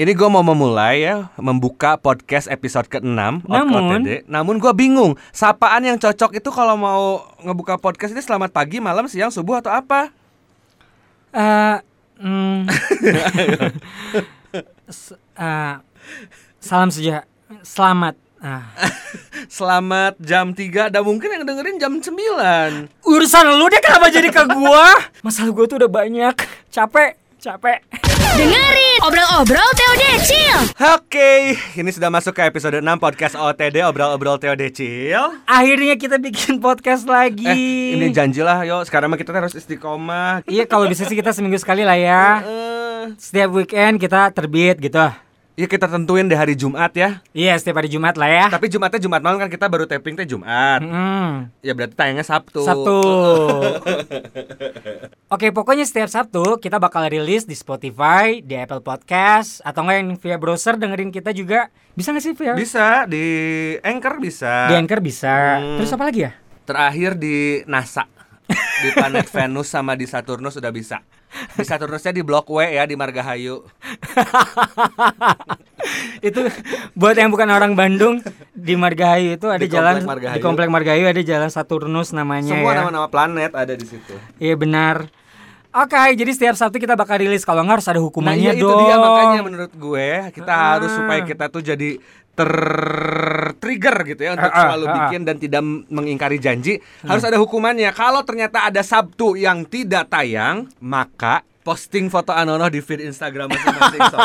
Ini gue mau memulai ya membuka podcast episode ke-6 Namun- OTD. Namun gue bingung, sapaan yang cocok itu kalau mau ngebuka podcast ini selamat pagi, malam, siang, subuh atau apa? Eh, mm, eh, salam sejahtera. Selamat. Ah. Selamat jam 3 dan mungkin yang dengerin jam 9 Urusan lu deh kenapa jadi ke gua? Masalah gua tuh udah banyak. Capek, capek. Dengerin obrol-obrol Teo Decil. Oke, ini sudah masuk ke episode 6 podcast OTD Obrol-Obrol Teo Decil Akhirnya kita bikin podcast lagi. Eh, ini janjilah yo, sekarang mah kita harus istiqomah Iya kalau bisa sih kita seminggu sekali lah ya. Eh, Setiap weekend kita terbit gitu. Ya kita tentuin di hari Jumat ya Iya setiap hari Jumat lah ya. Tapi Jumatnya Jumat malam kan kita baru taping teh Jumat Hmm. Ya berarti tayangnya Sabtu Sabtu. Oke, pokoknya setiap Sabtu kita bakal rilis di Spotify, di Apple Podcast, atau enggak yang via browser dengerin kita juga. Bisa nggak sih via? Bisa di Anchor bisa Di Anchor bisa. Hmm. Terus apa lagi ya? Terakhir di NASA Di planet Venus sama di Saturnus sudah bisa Di Saturnusnya di Blok W ya di Margahayu itu buat yang bukan orang Bandung di Margahayu itu ada Di jalan Komplek Margahayu. di komplek Margahayu ada jalan Saturnus namanya Semua ya. nama-nama planet ada di situ Iya benar. Oke, jadi setiap Sabtu kita bakal rilis kalau nggak harus ada Nah hukumannya iya itu dong. dia makanya menurut gue Kita Ah. harus supaya kita tuh jadi ter-trigger gitu ya Untuk Ah, ah, selalu ah, bikin dan tidak mengingkari janji. Harus ada hukumannya. Kalau ternyata ada Sabtu yang tidak tayang Maka posting foto Anono di feed Instagram masing-masing so.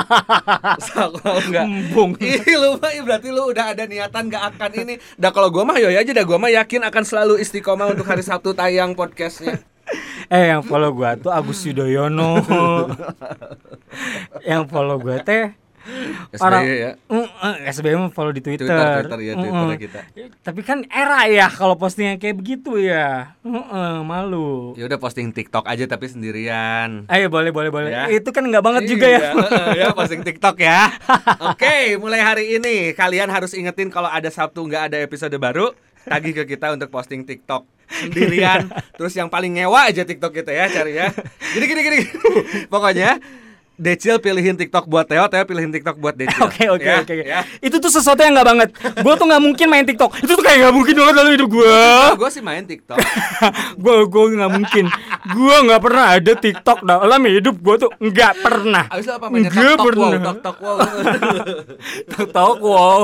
so kalau enggak. Ih lu mah berarti lu udah ada niatan gak akan ini. Dah kalau gua mah yoy aja dah. Gua mah yakin akan selalu istiqomah untuk hari Sabtu tayang podcastnya. Eh yang follow gua tuh Agus Yudhoyono. yang follow gua teh SBY ya Mm, eh, SBY mah follow di Twitter. Twitter, Twitter, ya, Mm, Twitternya mm. kita. Tapi kan era ya kalau postingnya kayak begitu ya. Mm, mm, malu. Ya udah posting TikTok aja tapi sendirian Ayo boleh boleh boleh. Ya. Itu kan nggak banget juga Iya, ya. heeh, ya posting TikTok ya. Oke, mulai hari ini kalian harus ingetin kalau ada Sabtu nggak ada episode baru, tagih ke kita untuk posting TikTok sendirian. Terus yang paling ngewa aja TikTok kita ya cari ya. Gini gini gini. Pokoknya Decil pilihin TikTok buat Teo, Teo pilihin Tiktok buat Decil. Oke oke Ya, oke. ya. Itu tuh sesuatu yang nggak banget. Gue tuh nggak mungkin main TikTok. Itu tuh kayak nggak mungkin banget dalam hidup gue. gue sih main TikTok. gue gue nggak mungkin. Gue nggak pernah ada TikTok dalam hidup gue tuh nggak pernah. Abis apa mainnya Nggak tok tok wow, pernah. tok tok wow. TikTok wow.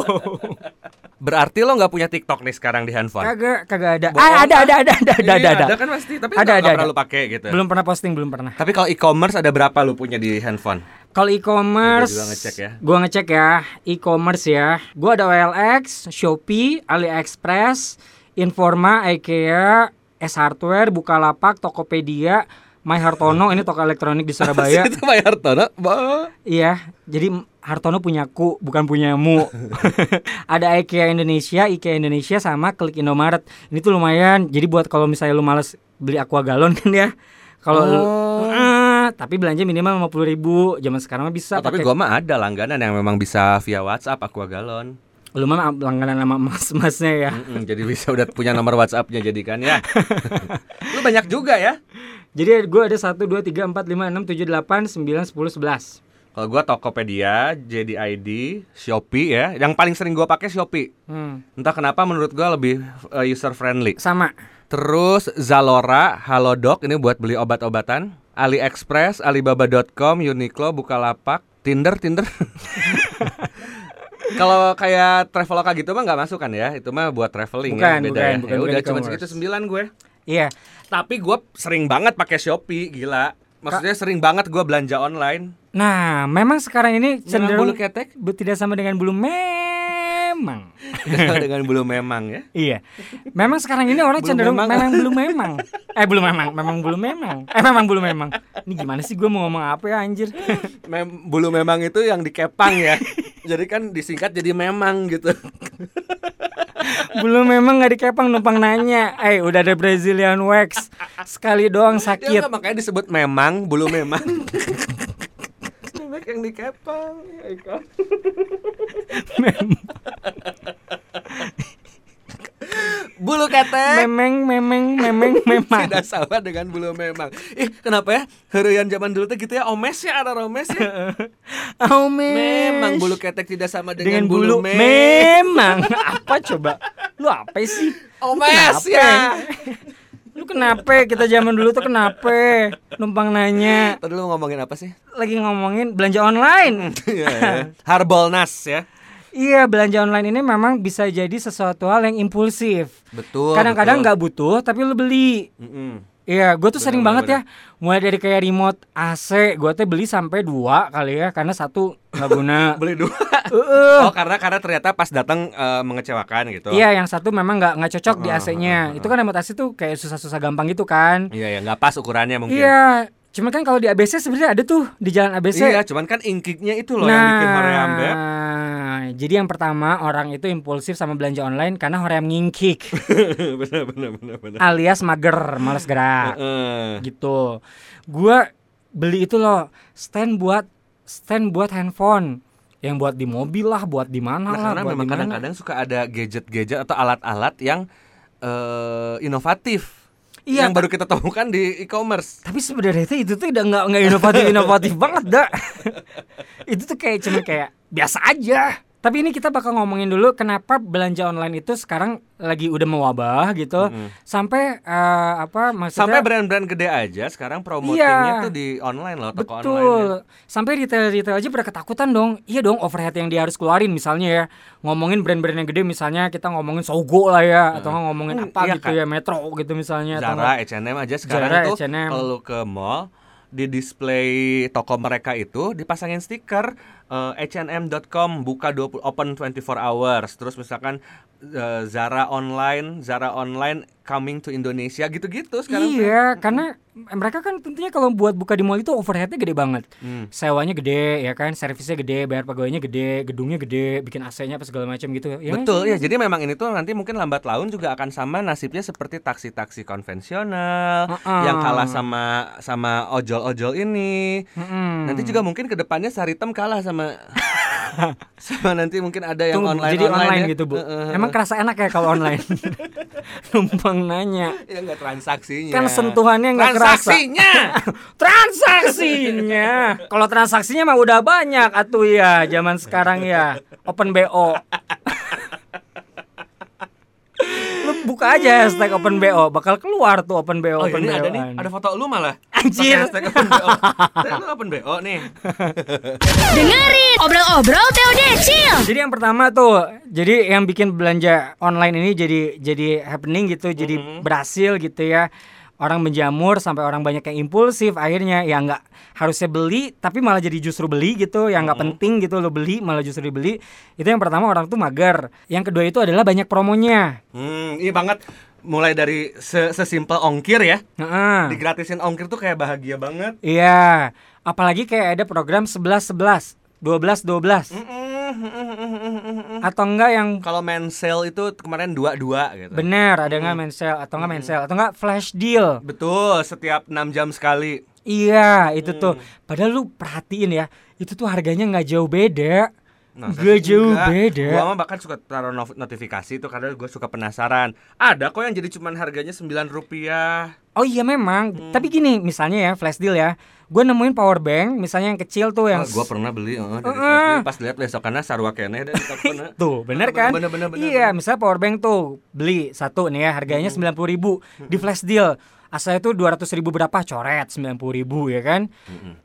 Berarti lo nggak punya TikTok nih sekarang di handphone? Kagak kagak ada. Ah, ada ada ada ada ada Iya, ada. ada kan pasti, tapi Ada, ada, pernah ada. lu pakai gitu. Belum pernah posting belum pernah. Tapi kalau e-commerce ada berapa lu punya di handphone? Kalau e-commerce, Gua juga ngecek ya. Gua ngecek ya, e-commerce ya. Gua ada OLX, Shopee, AliExpress, Informa, IKEA, S Hardware, Bukalapak, Tokopedia, My Hartono ini toko elektronik di Surabaya. itu Pak Hartono. Iya, jadi Hartono punya ku, bukan punya mu. ada IKEA Indonesia, IKEA Indonesia sama Klik Indomaret. Ini tuh lumayan. Jadi buat kalau misalnya lu males beli aqua galon kan ya. Kalau Oh. Ah, tapi belanja minimal 50.000 ribu Zaman sekarang mah bisa Oh, tapi gua mah ada langganan yang memang bisa via WhatsApp Aqua Galon. Lu mah langganan sama mas-masnya ya. Mm-mm, jadi bisa udah punya nomor WhatsAppnya jadi kan ya. lu banyak juga ya. Jadi gue ada 1, 2, 3, 4, 5, 6, 7, 8, 9, 10, 11 Kalau gua Tokopedia, JDID, Shopee ya. Yang paling sering gua pakai Shopee. hmm. Entah kenapa menurut gua lebih user friendly. Sama Terus Zalora, Halodoc ini buat beli obat-obatan. AliExpress, Alibaba.com, Uniqlo, Bukalapak, Tinder, Tinder. Kalau kayak Traveloka gitu mah nggak masuk kan ya? Itu mah buat traveling ya, Bukan, beda bukan, ya. bukan, ya bukan udah cuma segitu sembilan gue. Iya Tapi gue sering banget pakai Shopee, gila. Maksudnya sering banget gue belanja online. Nah memang sekarang ini cenderung bulu ketek? Tidak sama dengan bulu memang dengan belum memang ya. Iya Memang sekarang ini orang Belum cenderung memang. memang. belum memang Eh belum memang Memang belum memang Eh memang belum memang Ini gimana sih gue mau ngomong apa ya anjir Mem bulu memang itu yang dikepang ya. jadi kan disingkat jadi memang gitu. Belum memang gak dikepang numpang nanya Eh udah ada Brazilian wax Sekali doang Ya sakit enggak, makanya disebut memang, bulu memang. Bebek yang dikepang, ya Iko. Bulu ketek memeng memeng memeng memang tidak sama dengan bulu memang. Ih, kenapa ya? Herian zaman dulu tuh gitu ya, omes ya, ada omes ya. oh mes. Memang bulu ketek tidak sama dengan dengan, bulu, me- memang apa coba lu apa sih Omes ya. lu kenapa kita zaman dulu tuh kenapa numpang nanya Tadi lu ngomongin apa sih? lagi ngomongin belanja online Iya. Harbolnas ya. Iya belanja online ini memang bisa jadi sesuatu hal yang impulsif Betul. kadang-kadang nggak butuh tapi lu beli Mm-mm. Iya, gue tuh Bener, sering bener, banget ya, mulai dari kayak remote AC, gue tuh beli sampai dua kali ya, karena satu nggak guna. Beli dua. Heeh. Oh, karena karena ternyata pas datang eh, mengecewakan gitu. Iya, yang satu memang nggak nggak cocok di Heeh, AC-nya. heeh, Itu kan remote AC tuh kayak susah-susah gampang gitu kan. Iya, ya nggak pas ukurannya mungkin. Iya, cuma kan kalau di ABC sebenarnya ada tuh di jalan ABC. Iya, cuman kan inkiknya itu loh yang bikin hoream, Beb. Jadi yang pertama orang itu impulsif sama belanja online karena hoream ngingkik, bener bener bener bener. alias mager, males gerak. Gitu. Gua beli itu loh stand buat stand buat handphone yang buat di mobil lah, buat di mana Nah, lah, karena memang kadang-kadang suka ada gadget-gadget atau alat-alat yang eh, inovatif. Iya, yang baru kita temukan di e-commerce. Tapi sebenarnya itu itu tuh udah nggak nggak inovatif inovatif banget dah. itu tuh kayak cuma kayak biasa aja. Tapi ini kita bakal ngomongin dulu kenapa belanja online itu sekarang lagi udah mewabah gitu. Mm-mm. Sampai eh, apa maksudnya Sampai brand-brand gede aja sekarang promotingnya Iya. tuh di online loh, toko online. ya. Betul. Sampai retail-retail aja pada ketakutan dong. Iya dong overhead yang dia harus keluarin misalnya ya. Ngomongin brand-brand yang gede misalnya kita ngomongin Sogo lah ya atau nggak ngomongin Hmm, apa iya gitu kan. ya Metro gitu misalnya atau Zara, H&M aja sekarang Zara, tuh kalau ke mall di display toko mereka itu dipasangin stiker H&M.com buka 20 open 24 hours. Terus misalkan eh, Zara online, Zara online coming to Indonesia gitu-gitu sekarang. tuh. Iya, karena mereka kan tentunya kalau buat buka di mall itu overheadnya gede banget. Hmm. Sewanya gede ya kan, servisnya gede, bayar pegawainya gede, gedungnya gede, bikin AC-nya apa segala macam gitu. Ya? Betul ya, jadi memang ini tuh nanti mungkin lambat laun juga akan sama nasibnya seperti taksi-taksi konvensional Heeh. yang kalah sama sama ojol-ojol ini. Mm-mm. Nanti juga mungkin ke depannya Saritem kalah sama sama nanti mungkin ada yang Tunggu, online jadi online, ya. gitu bu. Heeh. Emang kerasa enak ya kalau online. Numpang nanya. ya enggak transaksinya. Kan sentuhannya nggak kerasa. Transaksinya. Transaksinya. Kalau transaksinya mah udah banyak atuh ya zaman sekarang ya. Open BO. Buka aja hashtag Open BO, bakal keluar tuh Open BO Oh, Open ini BO. ada nih, ada foto lu malah. Anjir. Hashtag open BO. Lu open BO nih. Dengerin obrol-obrol TOD Chill. Jadi yang pertama tuh, jadi yang bikin belanja online ini jadi jadi happening gitu, jadi Mhm. berhasil gitu ya. Orang menjamur sampai orang banyak yang impulsif akhirnya ya nggak harusnya beli tapi malah jadi justru beli gitu yang nggak penting gitu lo beli malah justru dibeli itu yang pertama orang tuh mager yang kedua itu adalah banyak promonya Hmm, iya banget. Mulai dari se- sesimpel ongkir ya. Heeh. Digratisin ongkir tuh kayak bahagia banget. iya apalagi kayak ada program 11 11 12 12 atau enggak yang Kalau main sale itu kemarin dua-dua gitu. bener ada nggak main sale atau nggak main sale atau enggak flash deal Betul, setiap 6 jam sekali. Iya itu tuh Padahal lu perhatiin ya Itu tuh harganya nggak jauh beda Nah, Gak jauh enggak. beda Gua mah bahkan suka taruh no- notifikasi itu karena gue suka penasaran. Ada kok yang jadi cuman harganya 9 rupiah. Oh iya memang. Hmm. Tapi gini misalnya ya flash deal ya. Gue nemuin power bank Misalnya yang kecil tuh yang gue pernah beli oh, dari flash deal, pas lihat besokannya sarwa keneh dan. Tuh bener kan? Bener, bener, bener, Iya bener. misalnya power bank tuh Beli satu nih ya Harganya sembilan puluh ribu Di flash deal Asalnya tuh 200 ribu berapa coret 90 ribu ya kan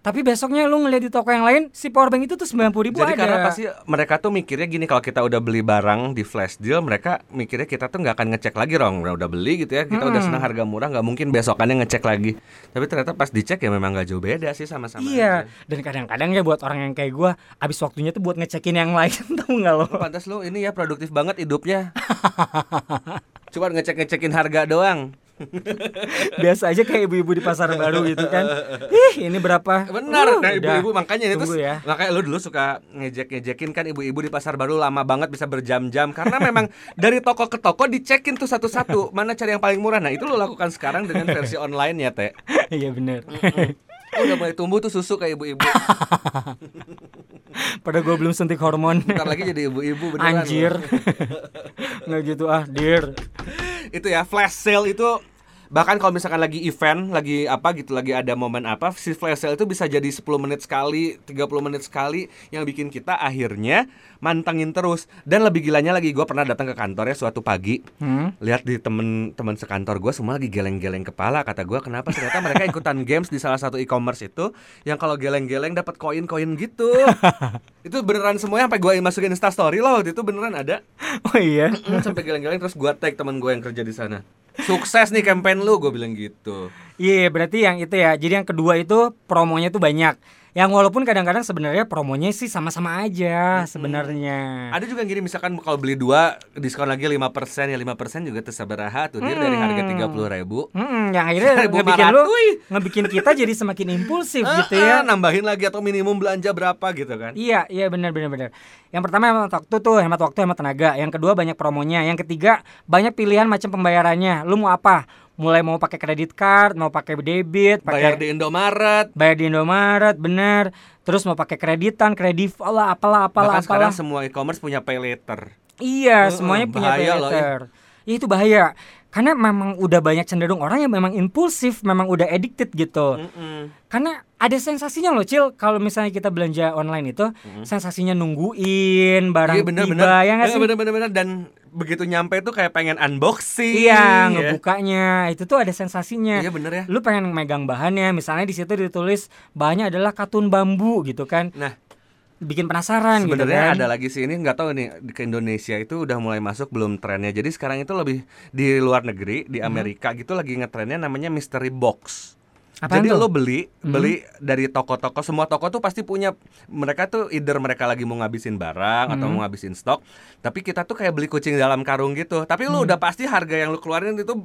Tapi besoknya lu ngeliat di toko yang lain Si power bank itu tuh 90 ribu Jadi ada karena pasti mereka tuh mikirnya gini kalau kita udah beli barang di flash deal, mereka mikirnya kita tuh nggak akan ngecek lagi dong. Udah, udah beli gitu ya, kita udah senang harga murah, nggak mungkin besokannya ngecek lagi. Tapi ternyata pas dicek ya memang nggak jauh beda sih sama-sama. Iya, aja. dan kadang-kadang ya buat orang yang kayak gua, abis waktunya tuh buat ngecekin yang lain, tahu nggak lo? Pantas lu ini ya produktif banget hidupnya. Cuma ngecek-ngecekin harga doang. Biasa aja kayak ibu-ibu di pasar baru gitu kan. Ih, ini berapa? Benar, Uh, nah ibu-ibu makanya itu ya. makanya lu dulu suka ngejek-ngejekin kan ibu-ibu di pasar baru lama banget bisa berjam-jam karena memang dari toko ke toko dicekin tuh satu-satu mana cari yang paling murah. Nah, itu lu lakukan sekarang dengan versi online ya, Teh. Iya bener. Oh, udah mulai tumbuh tuh susu kayak ibu-ibu. Pada gua belum suntik hormon. Bentar lagi jadi ibu-ibu beneran. Anjir. Nggak gitu ah, dir. Itu ya flash sale itu bahkan kalau misalkan lagi event, lagi apa gitu, lagi ada momen apa, si flash sale itu bisa jadi 10 menit sekali, 30 menit sekali yang bikin kita akhirnya mantengin terus. Dan lebih gilanya lagi gue pernah datang ke kantor ya suatu pagi, Hmm? lihat di temen-temen sekantor gue semua lagi geleng-geleng kepala kata gue kenapa ternyata mereka ikutan games di salah satu e-commerce itu yang kalau geleng-geleng dapat koin-koin gitu itu beneran semuanya sampai gue masukin insta story loh waktu itu beneran ada Oh iya. Sampai geleng-geleng terus gue tag teman gue yang kerja di sana sukses nih campaign lu gue bilang gitu Iya, berarti yang itu ya. Jadi yang kedua itu promonya tuh banyak. Yang walaupun kadang-kadang sebenarnya promonya sih sama-sama aja sebenarnya. ada juga yang gini misalkan kalau beli dua diskon lagi 5% ya 5% juga tersabaraha tuh dia dari harga tiga puluh ribu Hmm, yang akhirnya ngebikin lu, ngebikin kita jadi semakin impulsif gitu Ah, ah, ya. nambahin lagi atau minimum belanja berapa gitu kan Iya, iya benar benar benar. Yang pertama hemat waktu tuh, hemat waktu, hemat tenaga. Yang kedua banyak promonya. Yang ketiga banyak pilihan macam pembayarannya. Lu mau apa? Mulai mau pakai kredit card, mau pakai debit, bayar pakai di Indomaret bayar di Indomaret, bener. Terus mau pakai kreditan, kredit, alah apalah apalah bahkan sekarang apalah. semua e-commerce punya pay later Iya, Heeh, semuanya punya pay loh, later. Ya itu bahaya. Karena memang udah banyak cenderung orang yang memang impulsif, memang udah addicted gitu. Mm-mm. Karena ada sensasinya loh, Cil. Kalau misalnya kita belanja online itu, sensasinya nungguin barang Iya bener tiba, bener ya nggak Iya, sih? bener bener bener dan begitu nyampe tuh kayak pengen unboxing Iya, ya. ngebukanya itu tuh ada sensasinya. Iya bener ya Lu pengen megang bahannya, misalnya di situ ditulis bahannya adalah katun bambu gitu kan. Nah Bikin penasaran gitu sebenarnya kan. ada lagi sih ini nggak tahu nih ke Indonesia itu udah mulai masuk belum trennya jadi sekarang itu lebih di luar negeri di Amerika gitu lagi ngetrennya namanya mystery box Apaan Jadi tuh? lo beli beli dari toko-toko semua toko tuh pasti punya mereka tuh either mereka lagi mau ngabisin barang atau mau ngabisin stok tapi kita tuh kayak beli kucing dalam karung gitu. Tapi lu udah pasti harga yang lu keluarin itu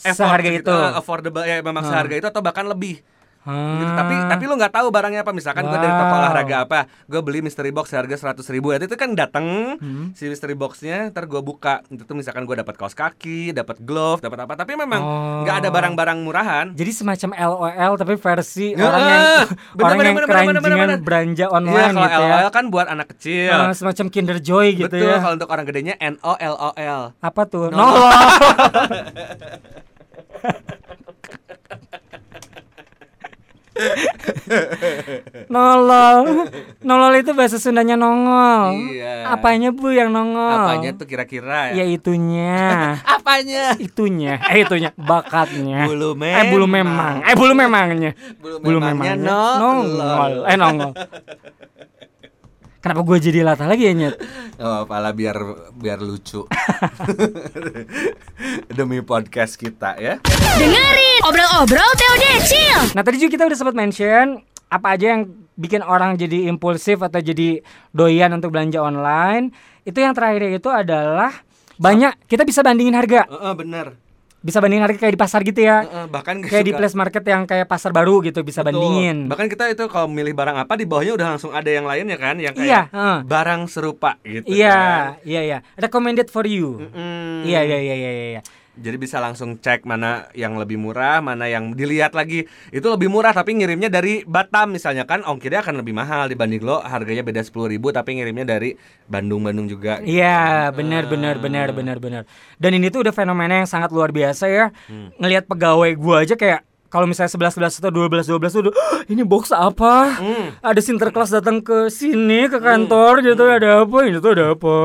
effort Seharga itu. eh, affordable ya memang seharga itu atau bahkan lebih Hmm. gitu. Tapi tapi lu nggak tahu barangnya apa. Misalkan gue dari toko Wow. olahraga apa, gue beli mystery box harga seratus ribu. Nanti itu kan dateng Hmm. si mystery boxnya, ntar gue buka. Itu tuh misalkan gue dapat kaos kaki, dapat glove, dapat apa. Tapi memang Oh. nggak ada barang-barang murahan. Jadi semacam LOL tapi versi Ya, orang yang bener, orang bener, yang bener, bener, bener, belanja Iya, online kalau gitu ya. LOL kan buat anak kecil. Ah, semacam Kinder Joy gitu Betul, ya. kalau untuk orang gedenya N O L O L. Apa tuh? Nolol. Nolol. Nolol. Nolol itu bahasa Sundanya nongol. Iya. Apanya Bu yang nongol? Apanya tuh kira-kira Ya itunya. Apanya? itunya. Eh itunya bakatnya. Bulu Eh bulu memang. Eh bulu memangnya. Bulu memangnya nongol. nongol. Eh nongol. Kenapa gue jadi latah lagi ya Nyet? Oh, apalah biar biar lucu. Demi podcast kita ya. Dengerin obrol-obrol Decil. Nah tadi juga kita udah sempat mention apa aja yang bikin orang jadi impulsif atau jadi doyan untuk belanja online. Itu yang terakhir itu adalah banyak kita bisa bandingin harga. Heeh, bener. Bisa bandingin harga kayak di pasar gitu ya. Heeh, bahkan Kayak di suka- place market yang kayak pasar baru gitu bisa Betul. bandingin. Bahkan kita itu kalau milih barang apa di bawahnya udah langsung ada yang lainnya kan yang kayak Iya, heeh. barang serupa gitu Iya, kan. iya, iya. Recommended for you. Mm. Iya, iya, iya, iya, iya. Jadi bisa langsung cek mana yang lebih murah, mana yang dilihat lagi itu lebih murah tapi ngirimnya dari Batam misalnya kan ongkirnya akan lebih mahal dibanding lo harganya beda 10.000 ribu tapi ngirimnya dari Bandung-Bandung juga. Iya, benar, benar, benar, benar, benar. Dan ini tuh udah fenomena yang sangat luar biasa ya. Hmm. Ngelihat pegawai gua aja kayak kalau misalnya 11 11 atau 12 12 tuh udah, "Hah, ini box apa? Hmm. Ada sinterklas datang ke sini ke kantor gitu ada apa? Ini tuh ada apa?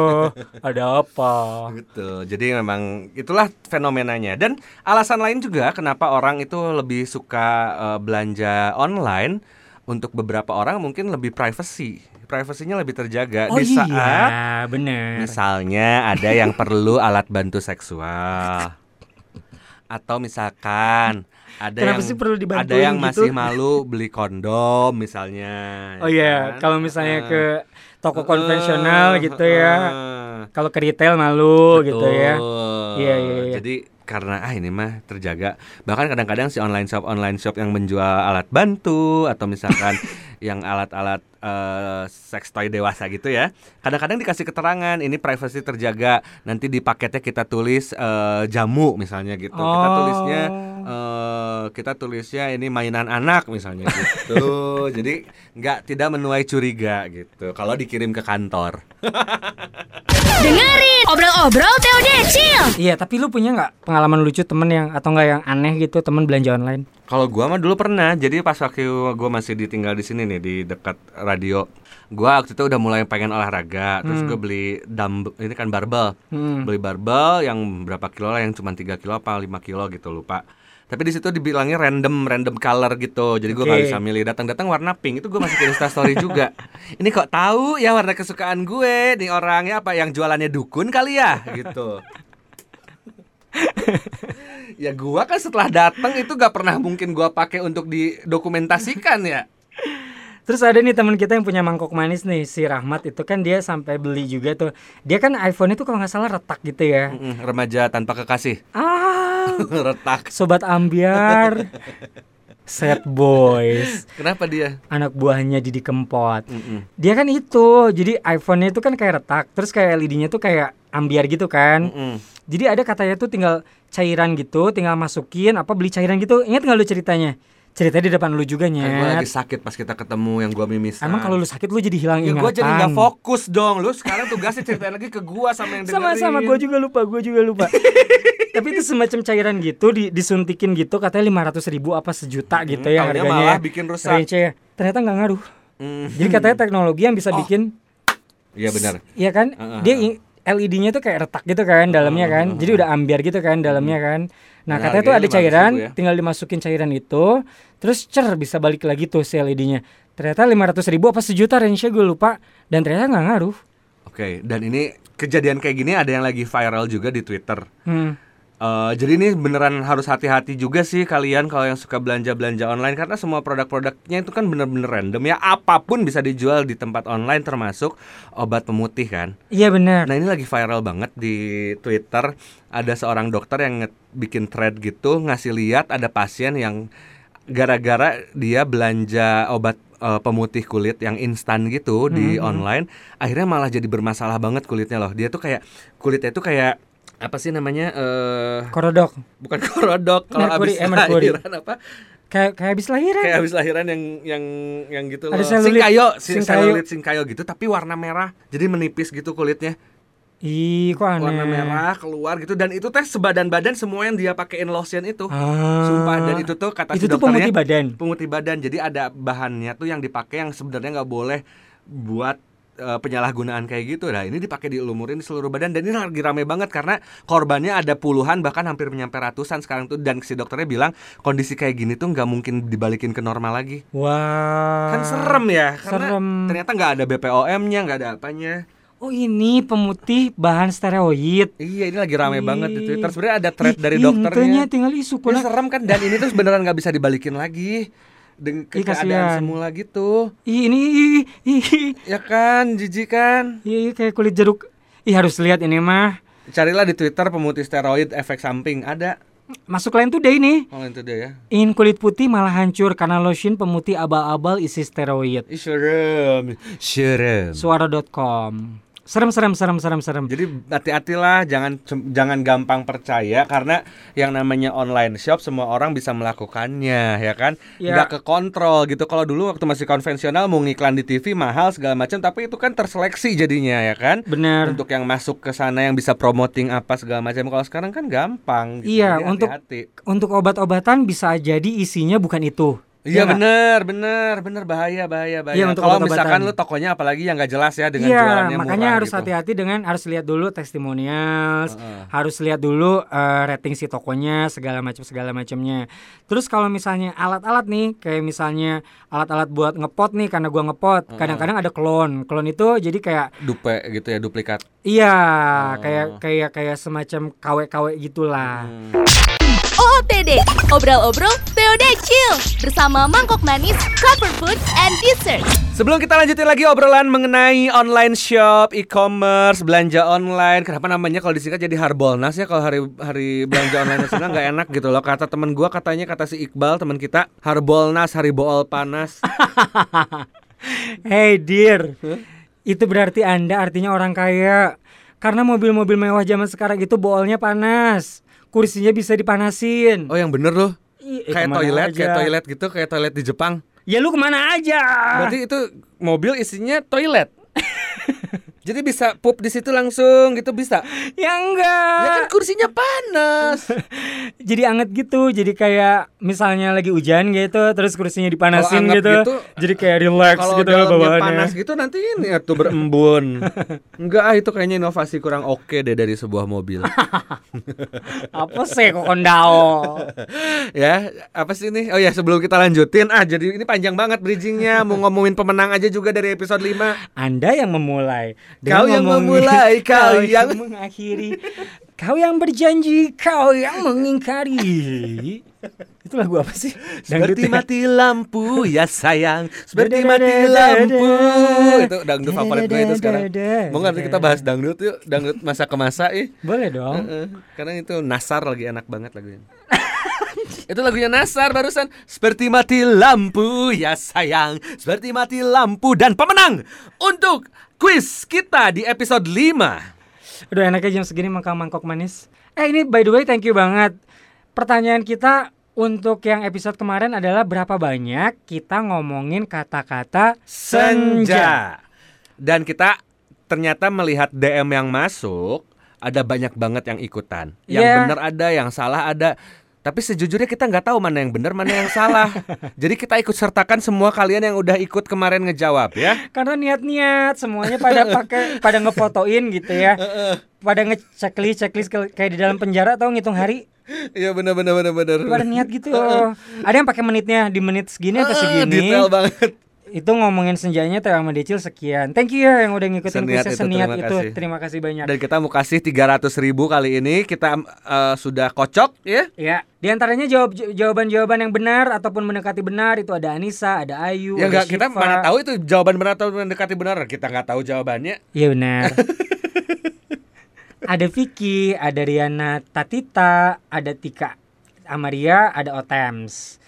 ada apa? Gitu. Jadi memang itulah fenomenanya. Dan alasan lain juga kenapa orang itu lebih suka eh, belanja online untuk beberapa orang mungkin lebih privacy. Privasinya lebih terjaga Oh di saat iya, benar. misalnya ada yang perlu alat bantu seksual. Atau misalkan ada Kenapa yang sih perlu ada dibantuin yang gitu? masih malu beli kondom misalnya. Oh ya iya, kan? kalau misalnya ke toko Eh, konvensional gitu ya. eh. Kalau ke retail malu gitu ya. Betul. Iya, iya, iya. Jadi karena ah ini mah terjaga. Bahkan kadang-kadang si online shop online shop yang menjual alat bantu atau misalkan yang alat-alat eh, seks toy dewasa gitu ya. Kadang-kadang dikasih keterangan ini privacy terjaga. Nanti di paketnya kita tulis eh, jamu misalnya gitu. Kita Oh. tulisnya eh, kita tulisnya ini mainan anak misalnya gitu. Jadi nggak tidak menuai curiga gitu. Kalau dikirim ke kantor. Dengerin obrol-obrol Teo Decil. Iya, tapi lu punya nggak pengalaman lucu temen yang atau nggak yang aneh gitu temen belanja online? Kalau gua mah dulu pernah. Jadi pas waktu gua masih ditinggal di sini nih di dekat radio. Gua waktu itu udah mulai pengen olahraga, terus gua beli dumbbell ini kan barbel. Hmm. Beli barbel yang berapa kilo lah yang cuma 3 kilo apa 5 kilo gitu lupa. Tapi di situ dibilangnya random random color gitu. Jadi gua nggak Oke. bisa milih. Datang-datang warna pink itu gua masukin Insta story juga. Ini kok tahu ya warna kesukaan gue nih orangnya apa yang jualannya dukun kali ya gitu. ya gua kan setelah datang itu gak pernah mungkin gua pakai untuk didokumentasikan ya. Terus ada nih teman kita yang punya mangkok manis nih si Rahmat itu kan dia sampai beli juga tuh. Dia kan iPhone itu kalau nggak salah retak gitu ya. Mm-mm, remaja tanpa kekasih. Ah, Retak. sobat ambiar. Sad boys, Kenapa dia? anak buahnya Didi Kempot. Mm-mm. Dia kan itu, jadi iPhone-nya itu kan kayak retak, terus kayak LED-nya tuh kayak ambiar gitu kan. Mm-mm. Jadi ada katanya tuh tinggal cairan gitu, tinggal masukin apa beli cairan gitu. Ingat nggak lu ceritanya? Ceritanya di depan lu juga Kan gua lagi nyet. sakit pas kita ketemu yang gua mimisan. Emang kalau lu sakit lu jadi hilang ya ingatan. gua jadi nggak fokus dong. Lu sekarang tugasnya ceritain lagi ke gua sama yang dengerin. Sama-sama gue juga lupa, gue juga lupa. Tapi itu semacam cairan gitu di, disuntikin gitu katanya lima ratus ribu apa sejuta gitu ya harganya. malah ya. bikin rusak. Range-nya. Ternyata nggak ngaruh. Mm. Jadi katanya teknologi yang bisa bikin, Iya benar. iya kan? Heeh, Dia i- LED-nya tuh kayak retak gitu kan dalamnya kan. Jadi udah ambiar gitu kan dalamnya kan. Nah katanya tuh ada harganya 500.000 cairan, ya. tinggal dimasukin cairan itu, terus cer bisa balik lagi tuh si LED-nya. Ternyata lima ratus ribu apa sejuta range-nya gue lupa. Dan ternyata nggak ngaruh. Oke, dan ini kejadian kayak gini ada yang lagi viral juga di Twitter. Hmm. Eh, jadi ini beneran harus hati-hati juga sih kalian kalau yang suka belanja-belanja online karena semua produk-produknya itu kan bener-bener random ya apa pun bisa dijual di tempat online termasuk obat pemutih kan. Iya benar. Nah ini lagi viral banget di Twitter ada seorang dokter yang bikin thread gitu ngasih lihat ada pasien yang gara-gara dia belanja obat eh, pemutih kulit yang instan gitu di online akhirnya malah jadi bermasalah banget kulitnya loh dia tuh kayak kulitnya tuh kayak apa sih namanya eh Korodok. bukan korodok kalau habis eh, lahiran apa Kayak kayak habis lahiran. kayak habis lahiran yang yang yang gitu loh singkayo si Singkayo. singkayo gitu tapi warna merah jadi menipis gitu kulitnya Ih, kok aneh. warna merah keluar gitu dan itu teh sebadan badan semua yang dia pakein lotion itu Ah. sumpah dan itu tuh kata si Itu tuh dokternya pemutih badan. pemutih badan jadi ada bahannya tuh yang dipakai yang sebenarnya nggak boleh buat eh, penyalahgunaan kayak gitu nah ini dipakai dilumurin di seluruh badan dan ini lagi rame banget karena korbannya ada puluhan bahkan hampir menyampe ratusan sekarang tuh dan si dokternya bilang kondisi kayak gini tuh nggak mungkin dibalikin ke normal lagi Wah. kan serem ya karena serem. ternyata nggak ada BPOM-nya nggak ada apanya Oh ini pemutih bahan steroid. iya ini lagi rame banget di Twitter sebenarnya ada thread dari dokternya tinggal isu Ini kula. serem kan dan ini tuh beneran nggak bisa dibalikin lagi dengan keadaan kasihan. semula gitu Ih, ini ih, ih, ya kan jijik kan ih, kayak kulit jeruk. Ih harus lihat ini mah. carilah di Twitter pemutih steroid efek samping ada Masuk lain tuh deh ini. oh itu dia ya Ingin kulit putih malah hancur karena lotion pemutih abal-abal isi steroid. Ih, serem serem Suara.com. Serem serem serem serem serem. jadi hati-hatilah jangan jangan gampang percaya karena yang namanya online shop semua orang bisa melakukannya ya kan Ya. nggak ke kontrol gitu kalau dulu waktu masih konvensional mau ngiklan di TV mahal segala macam tapi itu kan terseleksi jadinya ya kan Bener. untuk yang masuk ke sana yang bisa promoting apa segala macam kalau sekarang kan gampang gitu. Iya, Jadi untuk- hati-hati. Untuk obat-obatan bisa jadi isinya bukan itu. Iya nggak? bener bener bener bahaya bahaya bahaya. Untuk Kalau misalkan lu tokonya apalagi yang nggak jelas ya dengan Iya, jualannya makanya murah harus gitu. hati-hati dengan harus lihat dulu testimonials, Heeh. harus lihat dulu eh, rating si tokonya segala macam segala macamnya. Terus kalau misalnya alat-alat nih, kayak misalnya alat-alat buat ngepot nih karena gua ngepot, kadang-kadang ada klon. Klon itu jadi kayak Dupe gitu ya duplikat. iya, Oh. kayak kayak kayak semacam KW-KW gitulah. Hmm. OOTD, obrol-obrol TOD Chill bersama Mangkok Manis, Comfort Food, and Dessert. Sebelum kita lanjutin lagi obrolan mengenai online shop, e-commerce, belanja online. Kenapa namanya kalau disingkat jadi Harbolnas ya kalau hari hari belanja online nasional nggak enak gitu loh. Kata temen gua katanya kata si Iqbal teman kita Harbolnas hari bool panas. Hey dear, itu berarti anda artinya orang kaya. Karena mobil-mobil mewah zaman sekarang itu boolnya panas, kursinya bisa dipanasin. Oh yang bener loh. Eh, kayak toilet, kayak aja? toilet gitu, kayak toilet di Jepang. Ya lu ke mana aja? Berarti itu mobil isinya toilet. Jadi bisa pup di situ langsung gitu bisa. Ya enggak. Ya kan kursinya panas. jadi anget gitu jadi kayak misalnya lagi hujan gitu terus kursinya dipanasin gitu, gitu, jadi kayak relax gitu bawaannya panas gitu nanti ini ya tuh berembun. Enggak ah itu kayaknya inovasi kurang oke deh dari sebuah mobil. apa sih kok kondao ya, apa sih ini? Oh ya, sebelum kita lanjutin ah jadi ini panjang banget bridgingnya mau ngomongin pemenang aja juga dari episode 5. anda yang memulai Kau yang memulai, kau yang- mengakhiri. Kau yang berjanji kau yang mengingkari. Itu lagu apa sih? Seperti Dangdut ya? mati lampu ya sayang. Seperti mati lampu. Itu dangdut Da, favorit gue itu sekarang. Mau nggak kita bahas dangdut yuk? Dangdut masa ke masa ih. Boleh dong. Karena itu Nasar lagi enak banget lagunya Itu lagunya Nasar barusan. Seperti mati lampu ya sayang. Seperti mati lampu Dan pemenang Untuk quiz kita di episode 5 Udah enaknya jam segini makan mangkok manis. Eh ini by the way thank you banget. Pertanyaan kita untuk yang episode kemarin adalah berapa banyak kita ngomongin kata-kata senja. Senja Dan kita ternyata melihat DM yang masuk Ada banyak banget yang ikutan Yang Yeah. benar ada, yang salah ada tapi sejujurnya kita nggak tahu mana yang benar, mana yang salah. Jadi kita ikut sertakan semua kalian yang udah ikut kemarin ngejawab ya. Karena niat-niat semuanya pada pakai pada ngefotoin gitu ya. Pada ngechecklist checklist kayak di dalam penjara atau ngitung hari. Iya benar benar benar benar. Pada niat gitu. Ada yang pakai menitnya di menit segini atau segini. Detail banget. Itu ngomongin senjanya sama Decil sekian. Thank you ya yang udah ngikutin Seniat itu, seniat terima itu. kasih. Terima kasih banyak. Dan kita mau kasih 300 ribu kali ini kita eh, sudah kocok ya. Ya, di antaranya jawab jawaban-jawaban yang benar ataupun mendekati benar itu ada Anissa, ada Ayu, Ya ada nggak kita mana tahu itu jawaban benar atau mendekati benar. Kita nggak tahu jawabannya. Iya benar. ada Vicky, ada Riana Tatita, ada Tika Amaria, ada Otems.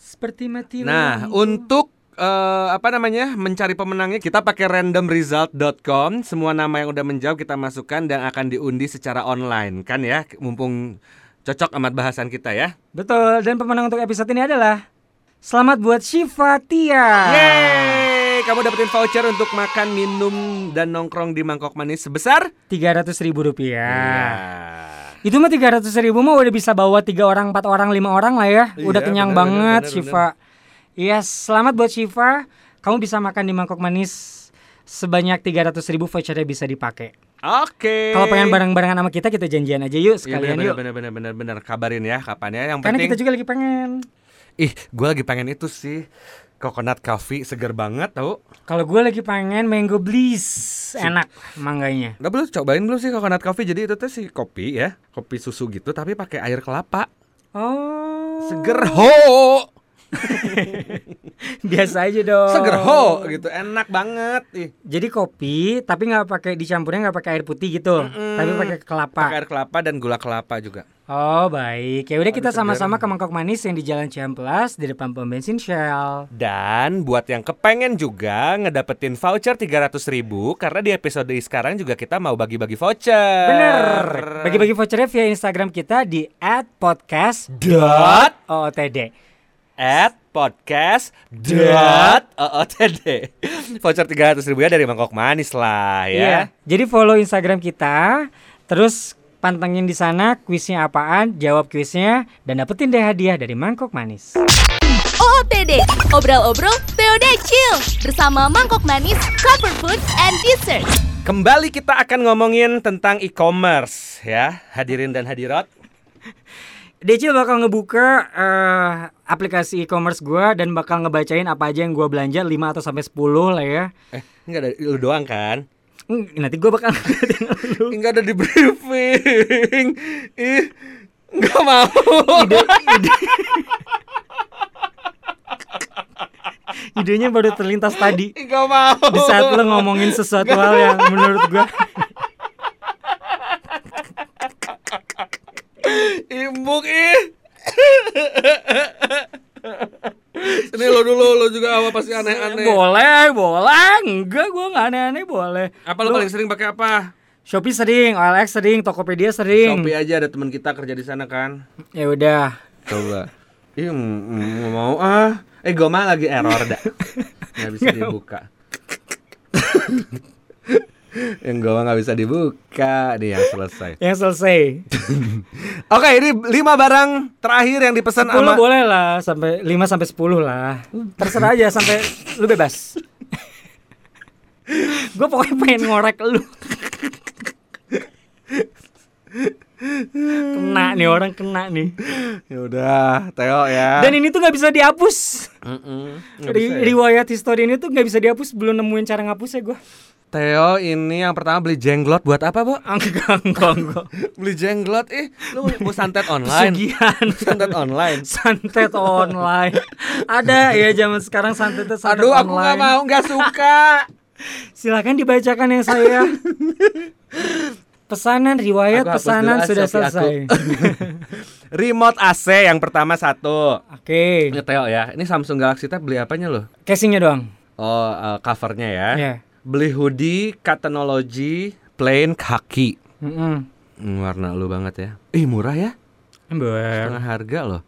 Seperti mati Nah, untuk eh, apa namanya mencari pemenangnya kita pakai randomresult.com semua nama yang udah menjawab kita masukkan dan akan diundi secara online. Kan ya mumpung cocok amat bahasan kita ya. Betul, dan pemenang untuk episode ini adalah Selamat buat Syifa Tia. Yeay! Kamu dapetin voucher untuk makan minum dan nongkrong di mangkok manis sebesar Tiga ratus ribu rupiah. Itu mah tiga ratus ribu mah udah bisa bawa tiga orang, empat orang, lima orang lah ya. Udah Iya, kenyang bener, banget bener, bener, Iya, selamat buat Syifa. Kamu bisa makan di mangkok manis sebanyak tiga ratus ribu vouchernya bisa dipakai. Oke Kalau pengen bareng-barengan sama kita, kita janjian aja yuk Iya sekalian bener, yuk. bener, bener, bener, bener, kabarin ya kapan ya yang Karena penting kita juga lagi pengen. ih gue lagi pengen itu sih coconut coffee seger banget tau Kalau gue lagi pengen mango bliss, enak mangganya. Udah belum cobain belum sih coconut coffee jadi itu tuh si kopi ya kopi susu gitu tapi pakai air kelapa Oh, seger ho biasa aja dong. seger ho gitu enak banget. Ih. Jadi kopi, tapi nggak pakai dicampurnya nggak pakai air putih gitu, tapi pakai kelapa. pakai air kelapa dan gula kelapa juga. Oh baik, ya udah kita sama-sama ke mangkok manis yang di Jalan Ciamplas di depan pom bensin Shell. dan buat yang kepengen juga ngedapetin voucher 300 ribu karena di episode sekarang juga kita mau bagi-bagi voucher. Bener, bagi-bagi vouchernya via Instagram kita di @podcast dot OOTD. At podcast dot ootd voucher 300 ribu ya dari mangkok manis lah ya Iya, jadi follow Instagram kita, terus pantengin di sana kuisnya apaan, jawab kuisnya, dan dapetin deh hadiah dari mangkok manis. OOTD, obrol-obrol TOD Chill bersama Mangkok Manis, Comfort Food, and Dessert. Kembali kita akan ngomongin tentang e-commerce ya, hadirin dan hadirat. Decil bakal ngebuka eh, aplikasi e-commerce gua dan bakal ngebacain apa aja yang gua belanja 5 atau sampai 10 lah ya. Eh, enggak ada lu doang kan? Hmm, Nanti gua bakal lu. Enggak ada di briefing. Ih, enggak mau. ide, ide. Idenya baru terlintas tadi Enggak mau. di saat lo ngomongin sesuatu hal yang menurut gua Imbuk ih. Ini lo dulu, lo juga apa pasti aneh-aneh. boleh, boleh. Enggak, gua nggak aneh-aneh boleh. Apa lo paling sering pakai apa? Shopee sering, OLX sering, Tokopedia sering. Shopee aja ada teman kita kerja di sana kan. Ya udah. Coba. Ih, mm, mm, nggak mau ah. Eh, gue mah lagi error dah. Nggak bisa dibuka. yang gue nggak bisa dibuka. Nih yang selesai. Yang selesai. Oke, ini lima barang terakhir yang dipesan 10 sama boleh lah sampai 5 sampai 10 lah. Terserah aja sampai lu bebas. gue pokoknya pengen ngorek lu. kena nih orang kena nih. Ya udah, Teo ya. Dan ini tuh nggak bisa dihapus. Mm-mm, nggak Ri- bisa ya? riwayat histori ini tuh nggak bisa dihapus. Belum nemuin cara ngapusnya gue. Theo ini yang pertama beli jenglot buat apa, Bu? Enggak. Beli jenglot ih, lu mau santet online. Pesugihan. santet online. santet online. Ada ya zaman sekarang santetnya santet Aduh, aku nggak mau, nggak suka. Silakan dibacakan yang saya. Pesanan riwayat Aku pesanan ah, sudah selesai. Remote AC yang pertama satu. Oke. Ini Theo ya. Ini Samsung Galaxy Tab beli apanya loh? Casingnya doang. Oh, eh, covernya ya. Ya. Beli hoodie Catanology plain kaki. Mm-mm. Hmm, warna lu banget ya. Ih, murah ya? Ember. Setengah harga loh.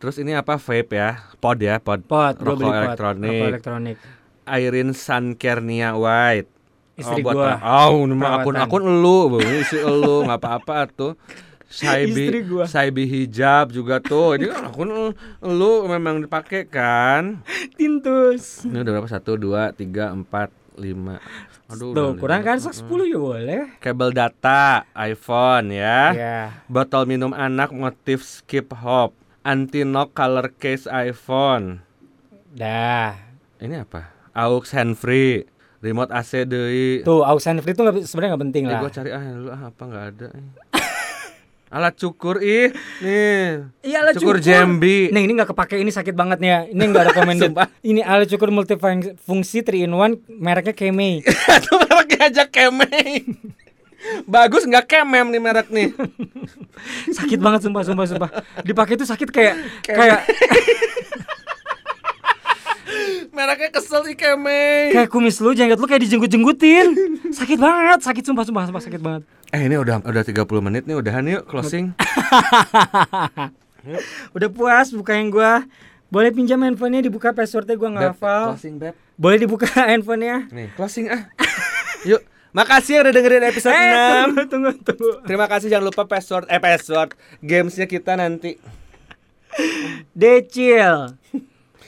Terus ini apa vape ya? Pod ya, pod. Gua Rokok beli elektronik. Rokok elektronik. Airin Suncarnia White. Istri buat gua. Oh, nama akun-akun elu, Bu. isi elu, nggak apa-apa tuh. Saibi, Istri gua. Saibi hijab juga tuh. Ini kan akun elu memang dipakai kan. Tintus. Ini udah berapa? Satu, dua, tiga, empat, lima. Aduh, Tuh, kurang kan sak 10 ya boleh. Kabel data, iPhone ya. Ya. Botol minum anak motif skip hop. Anti knock color case iPhone. Dah. Ini apa? Aux hand free. Remote AC deui. Tuh, aux and free tuh nggak- sebenarnya nggak penting Eh, lah. gua cari ah dulu ah apa nggak ada. Alat cukur ih nih. Iya alat Cukur Jambi. Nih ini nggak kepake ini sakit banget nih ya. Ini nggak recommended. Sumpah. ini alat cukur multifungsi 3 in 1 mereknya Kemei. Itu mereknya aja kemeng. Bagus nggak kemem nih merek nih. sakit banget sumpah sumpah sumpah. Dipakai itu sakit kayak kayak Mereknya kesel sih kemeng. kayak kumis lu jenggot lu kayak dijenggut-jenggutin. Sakit banget, sakit sumpah sumpah sumpah sakit banget. Eh ini udah udah 30 menit nih udahan yuk closing. Udah puas buka yang gua. Boleh pinjam handphonenya dibuka passwordnya gua nggak hafal. Closing beb. Boleh dibuka handphonenya. Nih, closing ah. Yuk. Makasih yang udah dengerin episode Eh, 6. tunggu, tunggu, tunggu. Terima kasih jangan lupa password eh password gamesnya kita nanti. Decil.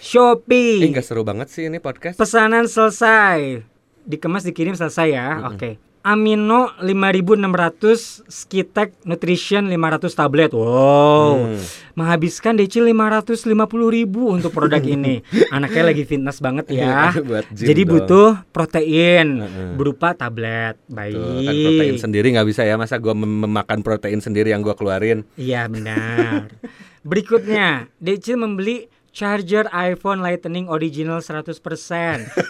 Shopee. Eh nggak seru banget sih ini podcast. Pesanan selesai. Dikemas dikirim selesai ya. Oke. Amino 5600 Skitek Nutrition 500 tablet. Wow. Hmm. Menghabiskan decil 550 ribu untuk produk ini. Anaknya lagi fitness banget ya. Buat gym Jadi dong. butuh protein Heeh. berupa tablet. Tuh, Baik. kan protein sendiri nggak bisa ya masa gua mem- memakan protein sendiri yang gua keluarin. Iya benar. Berikutnya, Decil membeli charger iPhone Lightning original 100%.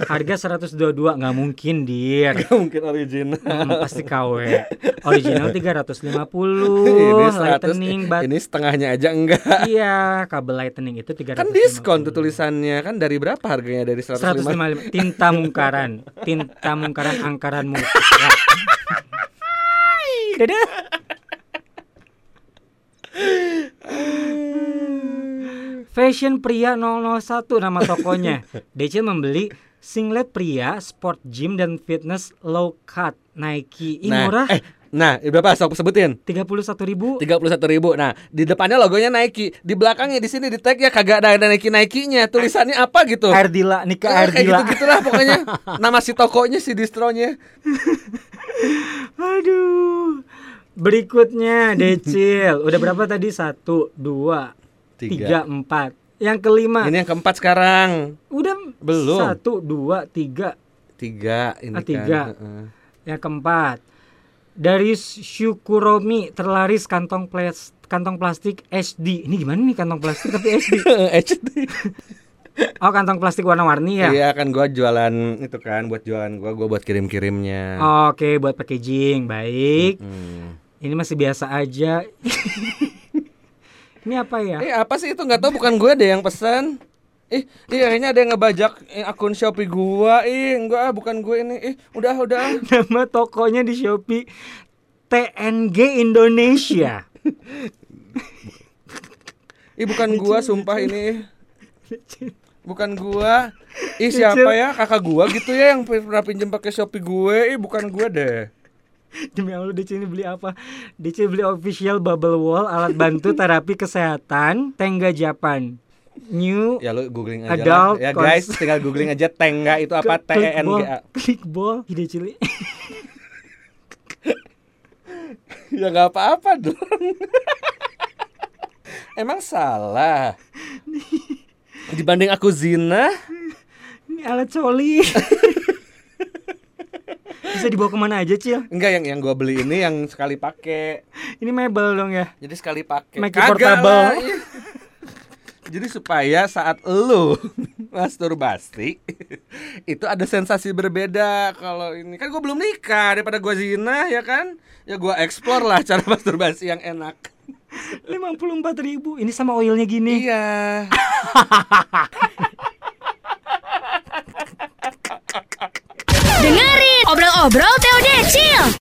Harga 122 nggak mungkin, Dir. Gak mungkin original. Hmm, pasti KW. Original 350. ini 100, Lightning bat. ini setengahnya aja enggak. Iya, kabel Lightning itu 350. Kan diskon tuh tulisannya kan dari berapa harganya dari 105. 155 tinta mungkaran tinta mungkaran angkaranmu Ya. dadah Fashion Pria 001 nama tokonya. Decil membeli singlet pria, sport gym dan fitness low cut Nike. Ih Nah, murah. eh, nah, berapa sok sebutin? 31 ribu. 31 ribu. Nah, di depannya logonya Nike, di belakangnya di sini di tag ya kagak ada Nike Nike-nya. Tulisannya apa gitu? Air Dila, Nika Eh, Air kayak gitu gitulah pokoknya. Nama si tokonya si distronya. Aduh. Berikutnya Decil. Udah berapa tadi? Satu, dua, tiga, empat. Yang kelima. Ini yang keempat sekarang. Udah Belum. Satu, dua, tiga. Tiga ini Ah, kan. tiga. Heeh. Yang keempat. Dari Syukuromi terlaris kantong plas kantong plastik HD. Ini gimana nih kantong plastik tapi HD? HD. Oh, kantong plastik warna-warni ya. Iya kan gua jualan itu kan buat jualan gua, gua buat kirim-kirimnya. Oke, buat packaging. Baik. Hmm. Ini masih biasa aja. Ini apa ya? Eh apa sih itu nggak tahu bukan gue deh yang pesan. Ih, iya kayaknya ada yang ngebajak eh, akun Shopee gua. Ih, enggak ah, bukan gue ini. Ih, udah udah. Nama tokonya di Shopee TNG Indonesia. Ih bukan gua sumpah ini. Bukan gua. Ih siapa ya kakak gua gitu ya yang pernah pinjam pakai Shopee gue. Ih bukan gua deh. Demi Allah DC ini beli apa? DC beli official bubble wall alat bantu terapi kesehatan Tengga Japan. New Ya lu googling aja Adult lah. Ya guys, tinggal googling aja Tengga itu apa T E N G A. Clickball ide cili. Ya nggak apa-apa dong. Emang salah. Dibanding aku zina, Ini alat coli. Bisa dibawa ke mana aja Cil? enggak yang yang gua beli ini yang sekali pakai. Ini mebel dong ya. Jadi sekali pakai. Make it Kagak portable. lah, iya. Jadi supaya saat lu masturbasi itu ada sensasi berbeda kalau ini kan gue belum nikah daripada gue zina ya kan ya gue explore lah cara masturbasi yang enak 54 ribu Ini sama oilnya gini iya Dengerin obrol-obrol TOD Chill.